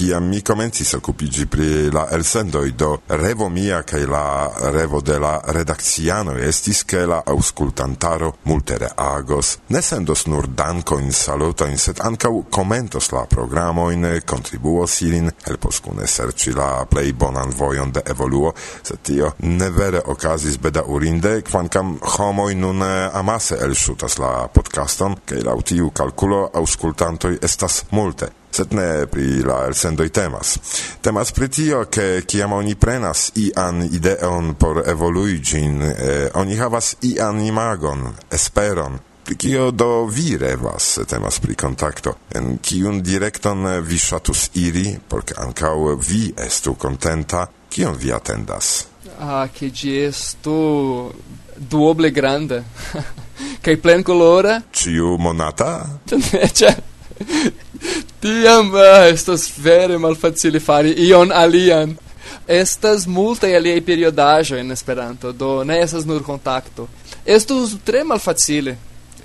kiam mi komencis okupiĝi pri la elsendoj do revo mia kaj la revo de la redakciano estis ke la auskultantaro multe reagos. Ne sendos nur danko in saluto in set ankau komentos la programojn kontribuos ilin helpos kune serci la play bonan vojon de evoluo se tio ne vere okazis bedaŭrinde kvankam homoj nun eh, amase shutas la podcaston ke la utiu kalkulo aŭskultantoj estas multe sed ne pri la elsendoj temas. Temas pri tio, ke kiam oni prenas ian ideon por evolui ĝin, eh, oni havas ian imagon, esperon, kio do vi revas temas pri kontakto, en kiun direkton vi ŝatus iri, por ke ankaŭ vi estu kontenta, kion vi atendas? Ah, che ĝi estu duoble Kai kaj plenkolora. Ĉiu monata? Ne, Tiam eh, uh, estas vere malfacile fari ion alian. Estas multaj aliaj periodajo en Esperanto, do ne estas nur contacto. Estus tre malfacile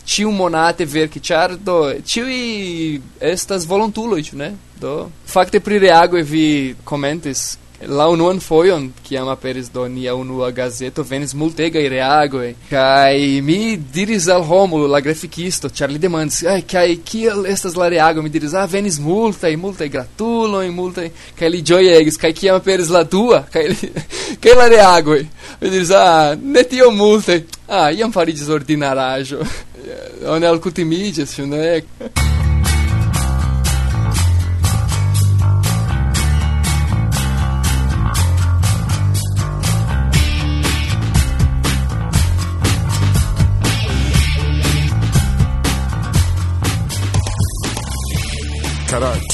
Ciu monate verki, char, do ĉiuj estas volontuloj, ne? Do facte pri reagoj vi komentis La unuan foion, kiam aperis do nia unua gazeto, venis multegaj reagoj. Kaj mi diris al Romulo, la grafikisto, ĉar li demandis, "Aj, kaj kiel estas la reago?" Mi diris, "Ah, venis multaj, multaj e multaj." Kaj li ĝojegis, kaj kiam aperis la dua, kaj li kai la reagoj. Mi diris, "Ah, ne tio multaj." Ah, iam fariĝis ordinaraĵo. Oni alkutimiĝas, ĉu ne?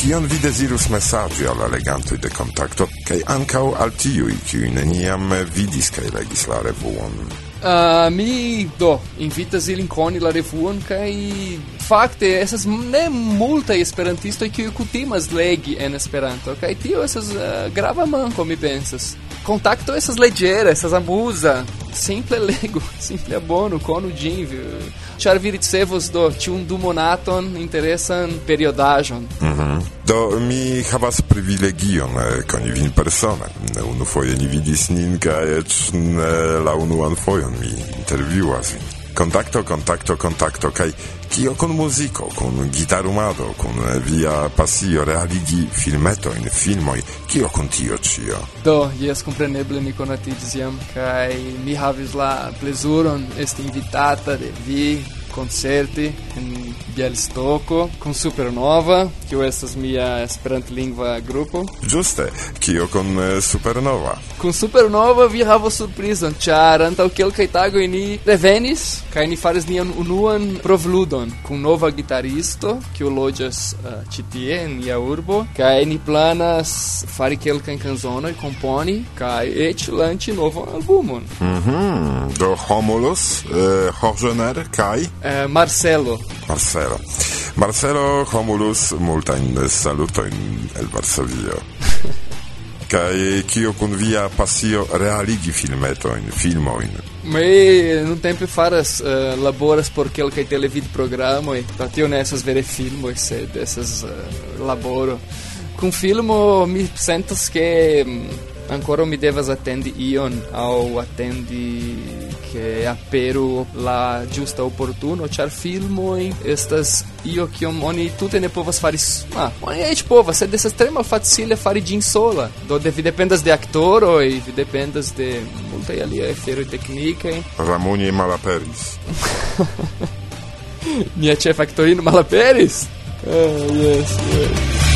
Kion vi desirus messaggi alla legantui de contacto, cae ancau al tiui, ciui neniam vidis cae legis la revuon. Uh, mi do invitas ilin koni la revuon kaj fakte estas ne multaj esperantistoj kiuj kutimas legi en Esperanto kaj tio estas uh, ah, grava manko mi pensas. Contacto essas leĝera, essas amusa, simple lego, simple abono, cono ĝin ĉar vi ricevos do tiun du monaton interesan periodajon. Mm -hmm. Do mi havas privilegion eh, koni vin persone. Unufoje ni vidis nin kaj eĉ eh, la unuan fojon mi intervjuas vin contacto, contacto, contacto, kai kio con musico, con gitarumado, con via pasio realigi filmeto in filmoi, kio con tio cio? Do, jes compreneble ni conatitis iam, kai mi havis la plezuron, esti invitata de vi, concerti in Bielstoko con Supernova, kiu estas mia esperantlingva grupo. Ĝuste, kio kun eh, Supernova? Con Supernova vi havo surprizon, ĉar antaŭ kelkaj tagoj ni revenis kaj ni faris nian unuan provludon kun nova gitaristo, kiu loĝas uh, ĉi tie en nia urbo, kaj ni planas fari kelkajn kanzonojn, komponi kaj eĉ lanĉi novan albumon. Mhm, mm do Homulus, uh, eh, Horjoner kaj eh, Marcelo. Marcelo. Marcelo Homulus saluto in el Varsovio. Kai kio kun via pasio realigi filmeto in filmo in. Me non nuntempe faras uh, laboras por kelkaj televidprogramoj, do tio ne estas vere filmoj, sed estas uh, eh, laboro. Kun filmo mi sentas ke um, mi devas attendi ion au attendi che aperu la giusta opportuno char filmo estas io che oni tutte ne povas fari ma oni ech povas sed estas tre facile fari gin sola. Do vi dependas de aktoro e vi dependas de multa alia efero tecniche. Ramoni malaperis. Mia chef actorino malaperis? Oh, yes, yes.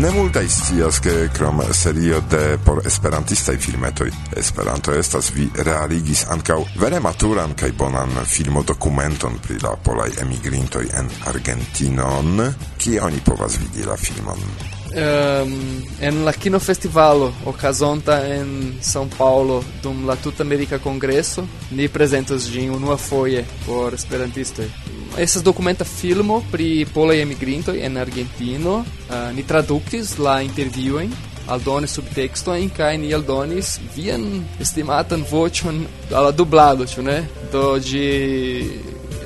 Ne multaj scias ke krom serio de por esperantistaj filmetoj Esperanto estas vi realigis ankaŭ vere maturan kaj bonan filmodokumenton pri la polaj emigrintoj en Argentinon, kie oni povas vidi la filmon. Um, en la kino festivalo okazonta en São Paulo dum la tuta America Congresso ni prezentos gin unua foje por esperantistoj esas documenta filmo pri pola emigrinto en Argentino. Uh, ni tradukis la intervjuojn aldonis subtexto in kai ni aldonis vian estimatan voĉon al la dublado ne? Do ĝi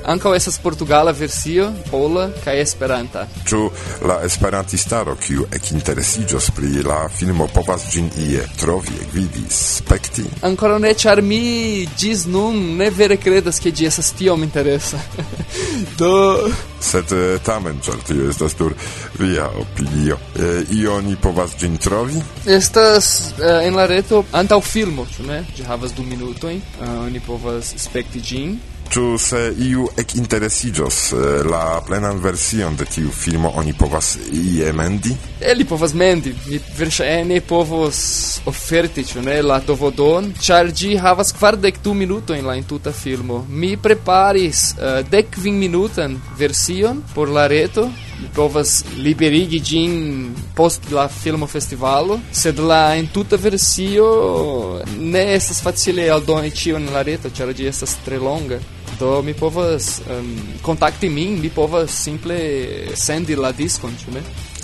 Ankaŭ estas portugala versio, pola kaj esperanta. Ĉu la esperantistaro kiu ekinteresiĝos pri la filmo povas ĝin ie trovi, ekvidi, spekti? Ankoraŭ ne, ĉar mi ĝis nun ne vere kredas ke ĝi estas tiom interesa. Do sed eh, tamen ĉar tio estas nur via opinio. E, io ni povas ĝin trovi? Estas eh, en la reto antaŭ filmo, ĉu ne? Ĝi havas du minutojn, uh, oni povas spekti ĝin. Ĉu se iu ekinteresiĝos eh, la plenan version de tiu filmo oni povas ie mendi? Eli povas mendi, Mi verŝajne povos oferti ĉu ne la dovodon, ĉar ĝi havas kvardek du minutojn la entuta filmo. Mi preparis eh, uh, dekkvin minutan version por la reto povas liberigi ĝin post la filmo festivalo, sed la entuta versio ne estas facile aldoni en la reto, ĉar ĝi estas tre longa. Do mi povas um, kontakti min, mi povas simple sendi la diskon, ĉu ne?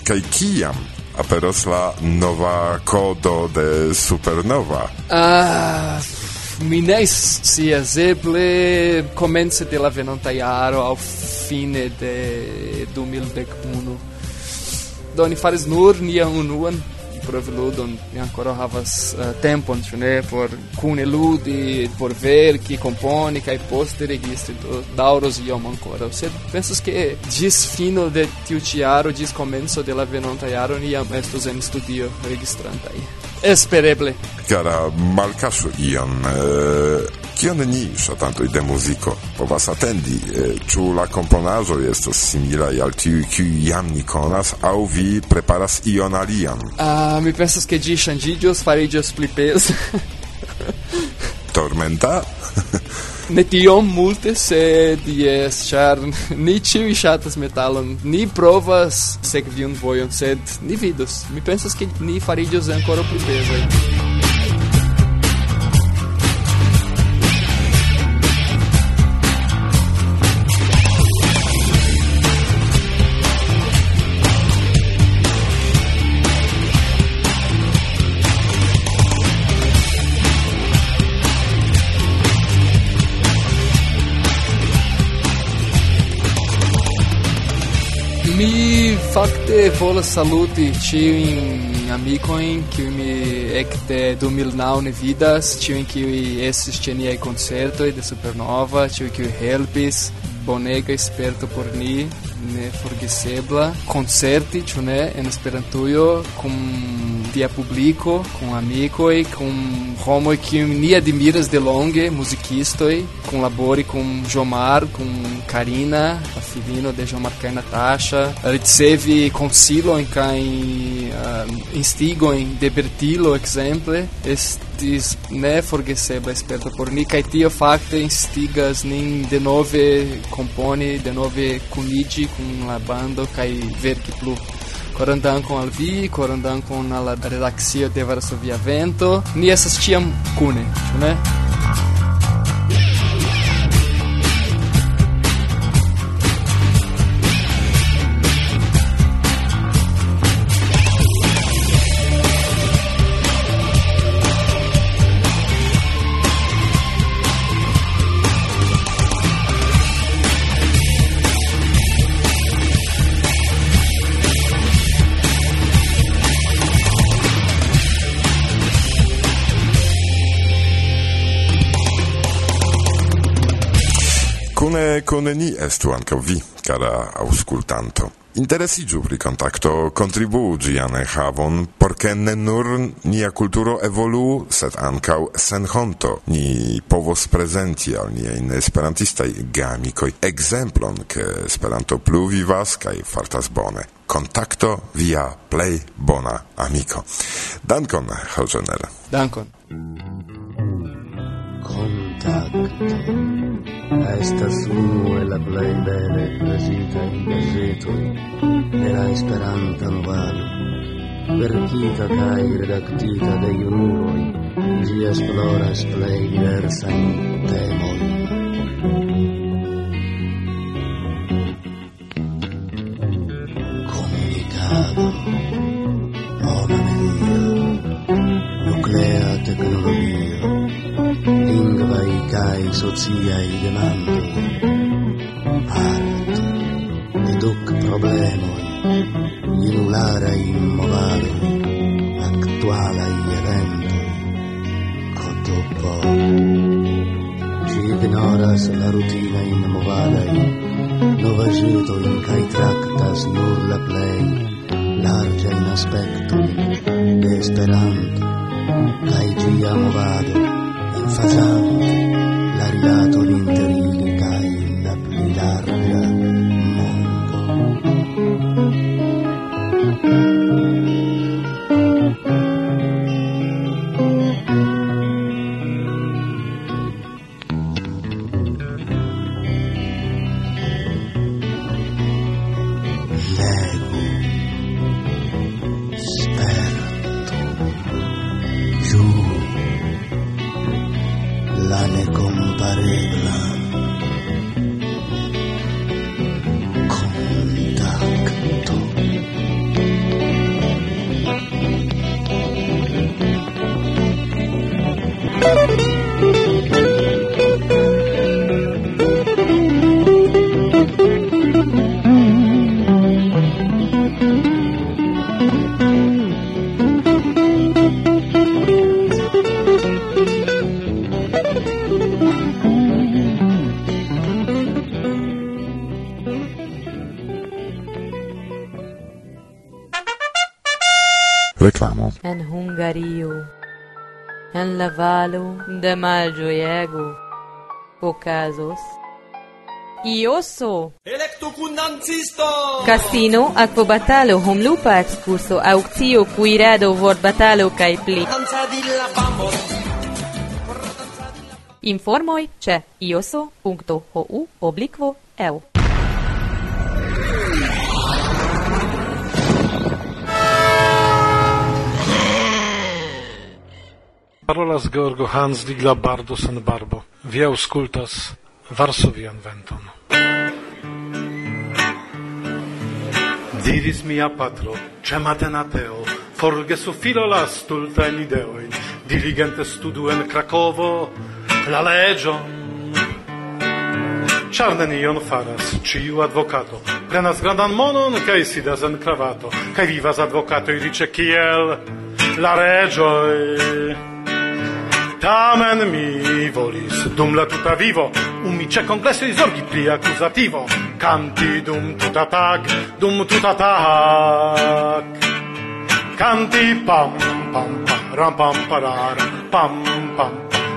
Kaj kiam aperos la nova kodo de Supernova? Ah, mi ne scias eble komence de la venonta jaro aŭ fine de 2011 do ni faris nur nian unuan provludon mi ancora havas uh, tempon ĉu ne por kune ludi por verki komponi kaj poste registri do daŭros iom ankoraŭ sed pensas ke ĝis fino de tiu ĉi jaro ĝis komenco de la venonta jaro ni jam estos en studio registrantaj espereble. Cara, malcasu ion, uh... kion ni ŝatantoj de muziko povas atendi? Eh, ĉu la komponaĵoj estas similaj al tiuj kiuj jam ni konas aŭ vi preparas ion alian? Ah, mi pensas ke ĝi ŝanĝiĝos fariĝos pli peza tormenta? ne tiom multe, sed jes, ĉar ni ĉiuj ŝatas metalon. Ni provas sekvi un vojon, sed ni vidos. Mi pensas ke ni fariĝos ankoraŭ pli pezaj. Fakte volas saluti ĉiujn amikojn, kiuj mi ekde 2009 ne vidas, ĉiujn kiuj estis ĉe niaj koncertoj de Supernova, ĉiuj kiuj helpis, bonega sperto por ni, ne forgesebla concerti, ĉu ne, en Esperantujo kun via publiko, kun amikoj, kun homoj kiujn ni admiras delonge, muzikistoj, kunlabori kun Jomar, kun Karina, la filino de Jomar kaj Natasha, ricevi konsilojn kaj um, instigojn de Bertilo, ekzemple, estis neforgesebla sperto por ni kaj tio fakte instigas nin denove komponi, denove kuniĝi kun la bando kaj verki plu. corandão com alvi corandão com la redakcio de Varsovia Vento. Ni estas ĉiam kune, ĉu ne? Aldone ni estu anca vi, cara auscultanto. Interesiĝu pri kontakto, kontribuu ĝian enhavon, por ke ne nur nia kulturo evoluu, sed ankaŭ senhonto ni povos prezenti al niajn esperantistaj geamikoj ekzemplon, ke Esperanto plu vivas kaj fartas bone. Kontakto via plej bona amiko. Dankon, Halgener. Dankon. Kontakto estas unu el la plej bele prezitaj gazetoj de la Esperanta movado. Verkita kaj redaktita de junuloj, ĝi esploras plej diversajn temojn. cae sociae demandoi. Parto de duc problemoi inularei movadoi actualei eventoi. Dopo ci ignoras la rutina in movadei in kai tractas nur la play larga in aspecto de esperanto cae gia movado en Erasmus en Hungario. En la valo de Malgioiego okazos Ioso Elektu kundancisto Casino, akvobatalo, homlupa ekskurso, aŭkcio, kuirado, vortbatalo kaj pli. informoi che ioso.hu oblikvo eu. parolas Georgo Hans Digla Bardo sen barbo. Vi aŭskultas Varsovian venton. Diris mia patro, ce matenateo, forgesu filo la stulta en ideoin, diligente studu en Krakovo, la legion, Ĉar nenion faras, ĉiu advokato prenas grandan monon kaj sidas en kravato kaj vivas advokatoj dice kiel la reĝoj. Tamen mi volis dum la tuta vivo un mi c'è congresso di sorghi pli accusativo. Canti dum tuta tag dum tuta tag. Canti pam pam pam ram pam parar pam pam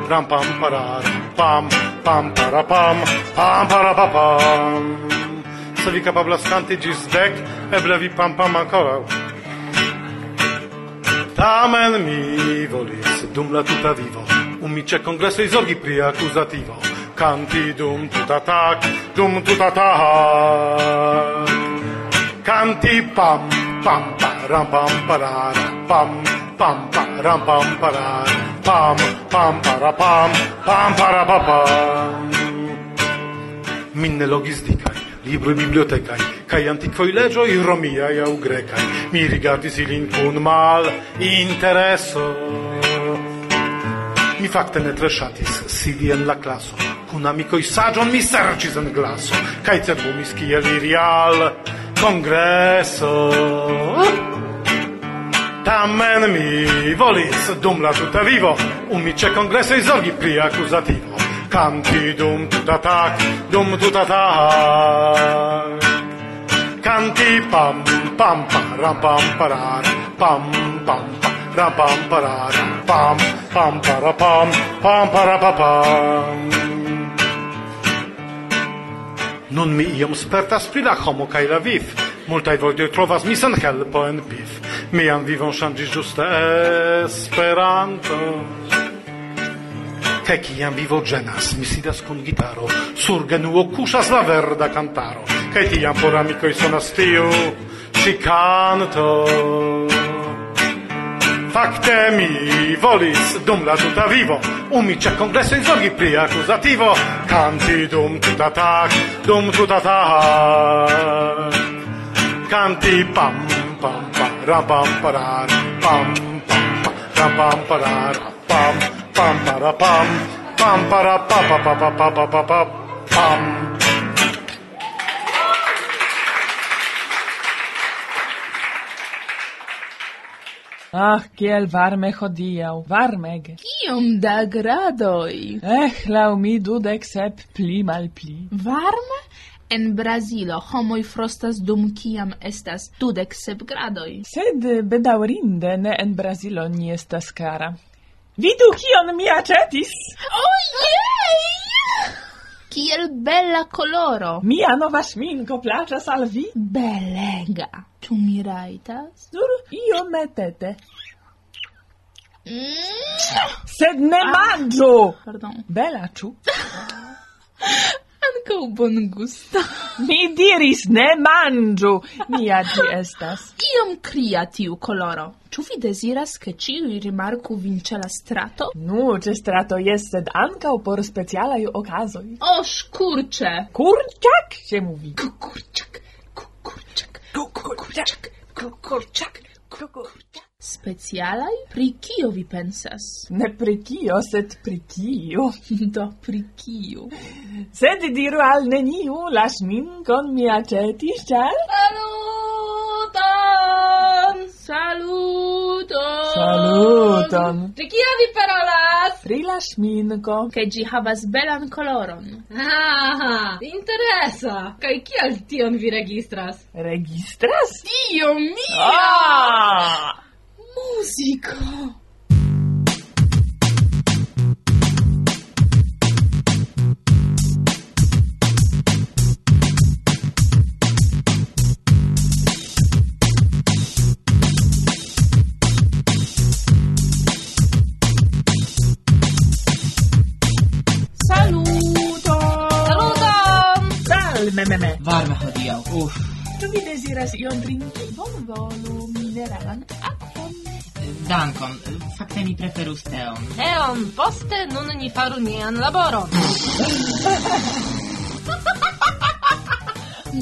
ram pam parar pam pam para pam pam para pa pam. Se vi capablas canti gis dec eble vi pam pam ancora. Tamen mi volis dum la tuta vivo un mice congresso i sorghi pri accusativo. Canti dum tutatac dum tutatac canti pam pam param pam parara pam pam param pam parara pam pam para pam pam para pam minne logis dicai libroj bibliotekaj kaj i romia romiaj au grekaj mi rigardis ilin kun mal interesso Mi fakte ne tre ŝatis sidi en la klaso. Kun amikoj saĝon mi serĉis en glaso kaj cerbumis kiel iri al kongreso. Tamen mi volis dum la tuta vivo umi ĉe kongresoj zorgi pri akuzativo. Kanti dum tuta tak, dum tuta tak. Kanti pam pam param pam parar pam pam pam ra pam para pam pam para pam pam para pa pam Nun mi iom spertas pri la homo kaj la viv. Multaj vortoj trovas mi sen helpo en piv. Mian vivon ŝanĝis ĝuste Esperanto. Kaj kiam vivo ĝenas, mi sidas kun gitaro, sur genuo kuŝas la verda kantaro. Kaj tiam por amikoj sonas tiu ĉi kanto. Fakte mi volis dum la tuta vivo. Un mi c'è congresso in zorghi pri accusativo. Canti dum tuta tac, dum tuta tac. Canti pam pam pam pam parar Pam pam pam parar Pam pam para pam pam para pa pa pa pa pa pa pa pa pam Ach, kiel varme hodiau, varmege. Kiom da gradoi? Eh, lau mi dudek sep pli mal pli. Varme? En Brazilo homoj frostas dum kiam estas dudek sep gradoj. Sed bedaŭrinde ne en Brazilo ni estas kara. Vidu kion mi aĉetis! Ojej! Oh, Kiel bella koloro! Mia nova sminko plaĉas al vi? Belega! Ĉu mi rajtas? Nur iometete. Mm. Sed ne ah. manĝu! Pardon. Bela, ĉu? Ankaŭ bongusta. Mi diris ne manĝu! Mia ĝi estas. Iom cria tiu coloro. Ĉu vi deziras, ke ĉiuj rimarku vin ĉe la strato? Nu, ĉe strato jes, sed ankaŭ por specialaj okazoj. Oh, o, kurcze! Kurczak się mówi. Kurczak. Kukurczak, kukurczak, kukurczak. Specialaj? Pri kio vi pensas? Ne pri kio, sed pri kio. Do, pri kio. Sed diru al neniu, las min con mi acetis, ĉar... Salutan! Salut! Saluton! Saluton! Pri kia vi parolas? Pri la sminko. Ke ĝi havas belan koloron. Ah, interesa! Kaj kial tion vi registras? Registras? Dio mia! Ah! Muziko! deziras ion drinki, bonvolu mineralan akvon. Dankon, fakte mi preferus teon. Teon, poste nun ni faru nian laboron.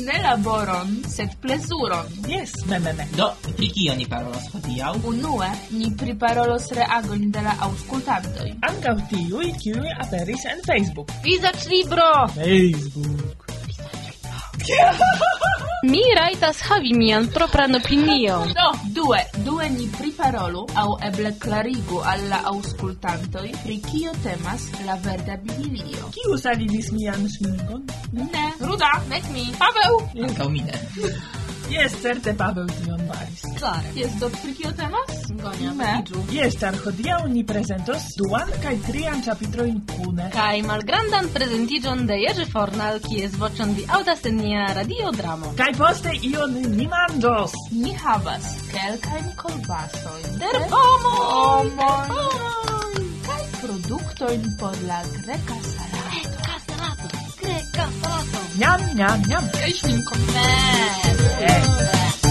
ne laboron, sed plezuron. Yes, me, me, me. Do, pri kio ni parolos hodiaŭ? Unue, ni priparolos reagojn de la aŭskultantoj. Ankaŭ tiuj, kiuj aperis en Facebook. Vizaĝlibro! Facebook. Mi rajtas havi mian propran opinion. Do, due, due ni priparolu aŭ eble klarigu al la aŭskultantoj pri kio temas la verda biblio. Kiu salidis mian ŝminkon? Ne, Ruda, nek mi. Paweł! Ankaŭ mi ne. Jes, certe Paweł tion faris. Klare. Jest do pri kio temas? Gonia, feliĉu. Jes, ĉar hodiaŭ ni prezentos duan kaj trian ĉapitrojn kune. Kaj malgrandan prezentiĝon de Jerzy Fornal, kies voĉon vi aŭdas en nia radiodramo. Kaj poste ion ni manĝos. Ni havas kelkajn kolbasojn. Der pomoj! Kaj produktojn por la greka Yum, yum, yum. Yum, yum, yum.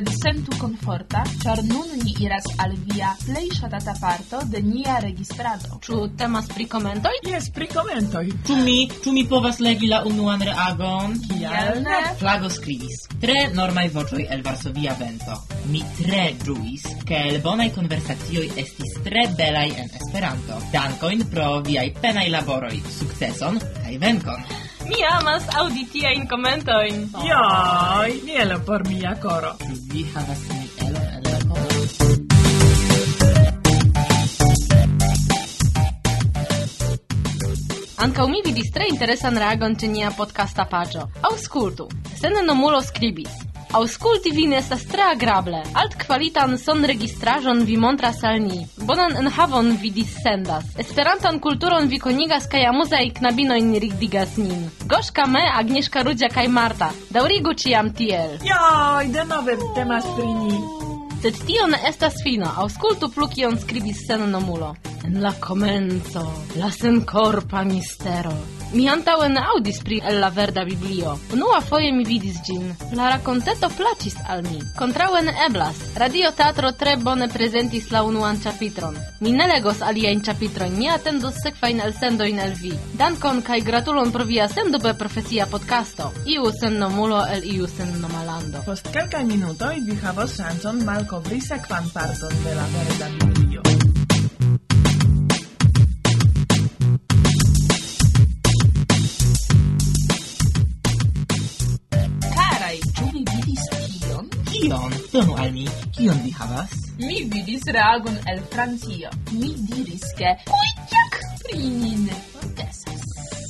sed sentu komforta, ĉar nun ni iras al via plej ŝatata parto de nia registrado. Ĉu temas pri komentoj? Jes, pri komentoj. Ĉu mi, ĉu mi povas legi la unuan reagon? Kial ne? Flago skribis. Tre normaj voĉoj el Varsovia vento. Mi tre ĝuis, ke el bonaj konversacioj estis tre belaj en Esperanto. Dankojn pro viaj penaj laboroj, sukceson kaj venkon. Mi amas aŭdi tiajn komentojn. Joj, mielo por mia koro. Vi havas mielon en la koro. Ankaŭ mi vidis tre interesan reagon ĉe nia podcasta paĝo. Aŭskultu, sen nomulo skribis. Aŭskulti vin estas tre agrable. Altkvalitan sonregistraĵon vi montras al ni. Bonan enhavon vi dissendas. Esperantan kulturon vi konigas kaj amuzaj knabinojn ridigas nin. Goŝka me, Agnieszka Rudzia kaj Marta. Daŭrigu ĉiam tiel. Jaj, denove temas pri ni. Sed tio ne estas fino. Aŭskultu plu kion skribis sennomulo en la comenzo, la sencorpa mistero. Mi antaŭen aŭdis pri el la verda biblio. Unua foje mi vidis ĝin. La rakonteto plaĉis al mi. Kontraŭen eblas. Radio Teatro tre bone prezentis la unuan ĉapitron. Mi ne legos aliajn ĉapitrojn, mi atendos sekvajn elsendojn el vi. Dankon kaj gratulon pro via sendube profesia podcasto. Iu sennomulo el iu sennomalando. Post kelkaj minutoj vi havos ŝancon malkovri sekvan parton de la verda biblio. Tion, donu al mi, kion vi havas? Mi vidis reagon el Francio. Mi diris ke... Uiak! Prinin! Desas.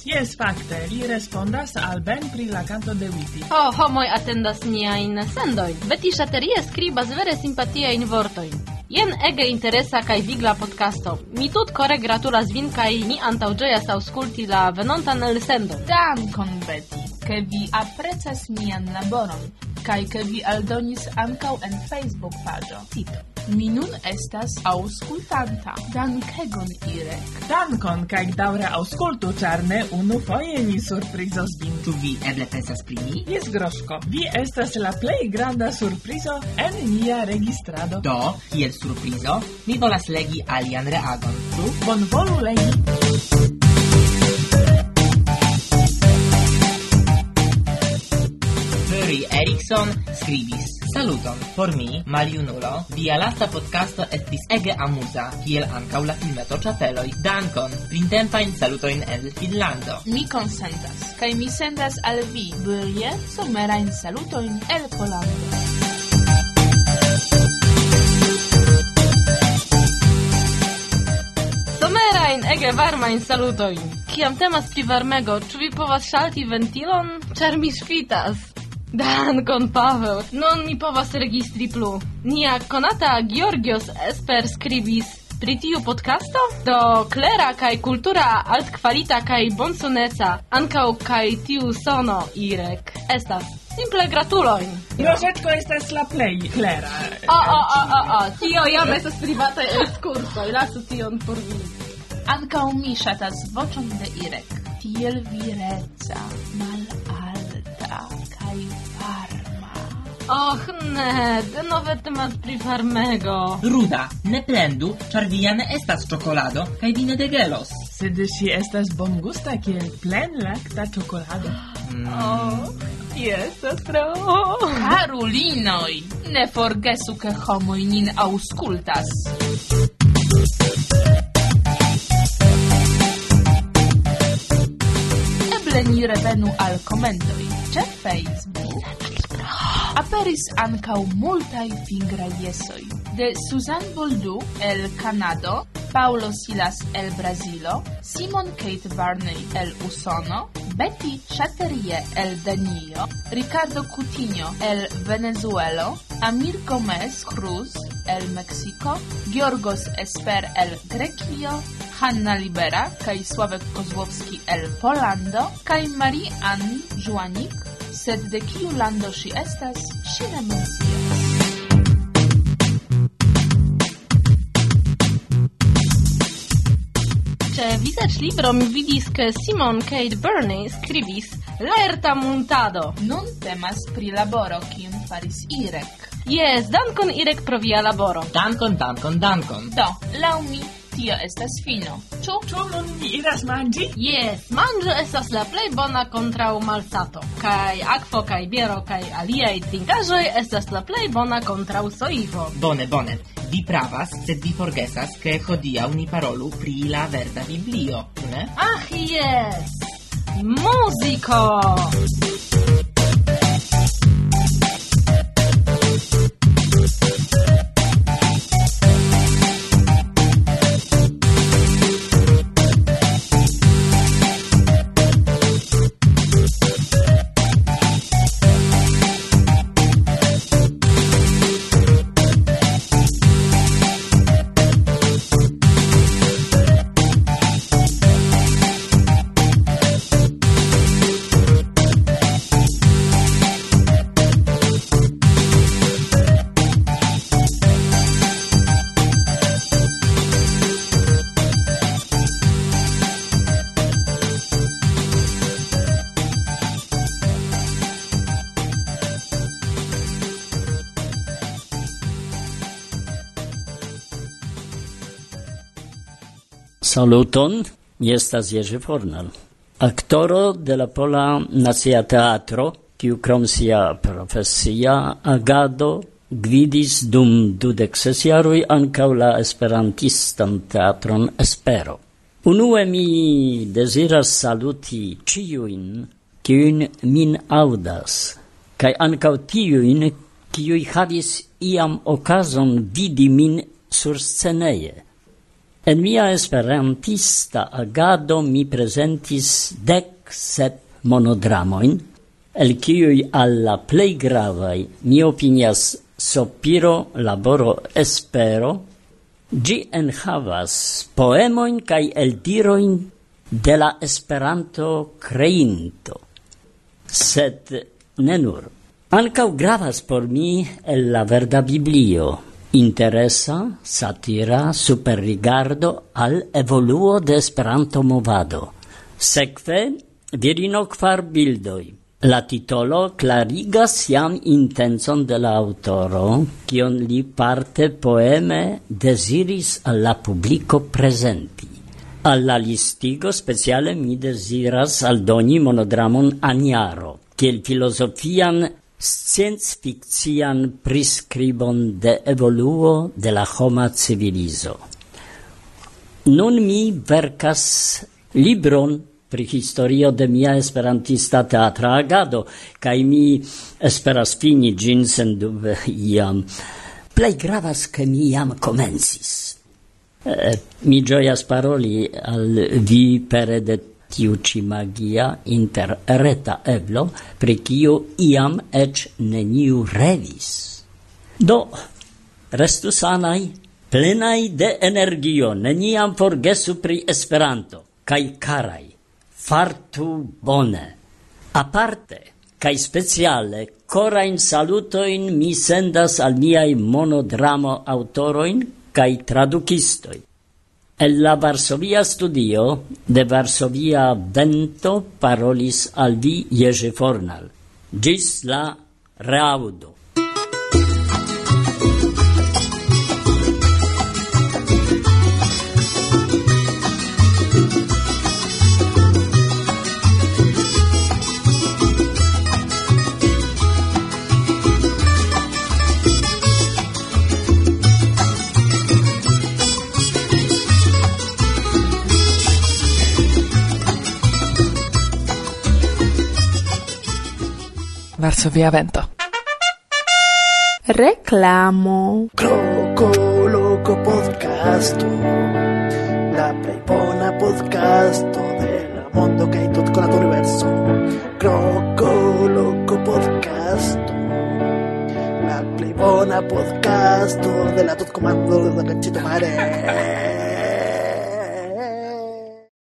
Yes, fakte, li respondas al Ben pri la canto de Witty. Ho, oh, homoj atendas niajn sendojn. Beti Shaterie skribas vere simpatiajn vortojn. Jen ege interesa kaj vigla podcasto. Mi tut kore gratulas vin kaj ni antaŭĝojas aŭskulti la venontan elsendon. Dankon, Beti! ke vi aprezas mian laboron kaj ke vi aldonis ankaŭ en Facebook paĝo. Tito. Mi nun estas aŭskultanta. Dankegon, Irek. Dankon kaj daŭre aŭskultu, ĉar ne unufoje ni surprizos vin. Ĉu vi eble pensas pri mi? Jes, Groŝko. Vi estas la plej granda surprizo en nia registrado. Do, kiel surprizo, mi volas legi alian reagon. Ĉu bonvolu legi? Henry Erickson scribis Saluton por mi, maliunulo, via lasta podcasto estis ege amusa, kiel ankaŭ la filmeto Ĉapeloj. Dankon, printempajn salutojn el Finlando. Mi konsentas, kaj mi sendas al vi brie, somerajn salutojn el Polando. Somerajn ege varmajn salutojn. Kiam temas pri varmego, ĉu vi povas ŝalti ventilon? Ĉar mi ŝvitas. Dankon, Paweł. Non po povas registri plu. Nia konata Georgios Esper skribis pri tiu podcasto do klera kaj kultura altkvalita kaj bonsoneca ankaŭ kaj tiu sono Irek estas simple gratulojn. Rozetko estas la plej klera. O, o, o, o, o, tio jam estas privataj ekskursoj, lasu tion por vi. Ankaŭ mi ŝatas voĉon de Irek, tiel vireca, mal al Och, ne, denove temas pri farmego. Ruda, ne plendu, ĉar via ne estas ĉokolado kaj vi ne degelos. Sed ŝi estas bongusta kiel plenlakta ĉokolado. Mm. Oh. Estas tro. Karulinoj, ne forgesu ke homoj nin aŭskultas. Eble ni revenu al komentoj ĉe Facebook aperis ancau multai fingraj jesoj. De Susan Boldu el Kanado, Paulo Silas el Brazilo, Simon Kate Varney el Usono, Betty Chatterie, el Danio, Ricardo Coutinho el Venezuelo, Amir Gomez Cruz el Mexico, Georgos Esper el Grekio, Hanna Libera kaj Sławek Kozłowski el Polando kaj Marie-Anne Żuanik sed de kiu lando ŝi estas, ŝi ne mencias. Ĉe vizaĝlibro mi vidis, ke Simon Kate Burney skribis Lerta muntado. Nun temas pri laboro, kiun faris Irek. Jes, dankon Irek pro via laboro. Dankon, dankon, dankon. Do, laŭ mi tia estas fino. Ĉu? Ĉu nun ni iras manĝi? Jes, manĝo estas la plej bona kontraŭ malsato. Kaj akvo kaj biero kaj aliaj trinkaĵoj estas la plej bona kontraŭ soivo. Bone, bone. Vi pravas, sed vi forgesas, ke hodiaŭ ni parolu pri la verda Biblio, ne? Ach, jes! Muziko! Muziko! Saluton, mi estas Jerzy Fornal, aktoro de la Pola Nacia Teatro, kiu krom sia profesia agado gvidis dum dudek ses jaroj ankaŭ la esperantistan teatron Espero. Unue mi deziras saluti ĉiujn, kiujn min audas, kaj ankaŭ tiujn, kiuj havis iam okazon vidi min sur sceneje – En mia esperantista agado mi presentis dec sep monodramoin, el kiuj alla plei gravai mi opinias sopiro, laboro, espero, gi enhavas poemoin kai el diroin de la esperanto creinto. Sed ne nur. Ancau gravas por mi el la verda biblio, interesa, satira, superrigardo al evoluo de Esperanto-movado. Sekve, virino kvar bildoj. La titolo clarigas jam intenzon de la autoro, kion li parte poeme desiris al la publico presenti. Alla listigo speciale mi desiras aldoni monodramon Aniaro, kiel filosofian sciencfikcian prescribon de evoluo de la homa civilizo. Nun mi vercas libron pri historio de mia esperantista teatra agado, kaj mi esperas fini gin sen dube iam. Plei gravas, ke mi iam comensis. Eh, mi gioias paroli al vi pere de tiu ci magia interreta eblo, pri kiu iam eĉ neniu revis. Do, restu sanaj, plenaj de energio, neniam forgesu pri Esperanto, kaj karaj, fartu bone. Aparte, kaj speciale, korain salutojn mi sendas al niaj monodramo aŭtorojn kaj tradukistoj. El la Varsovia studio de Varsovia vento parolis al vi Jerzy Fornal. Gis la reaudo. Varsovia Vento. Reclamo. Croco Loco Podcast. La Playpona Podcast del mondo che è tutto con l'universo. Croco Loco Podcast. La Playpona Podcast della tutto comando del Cito Mare.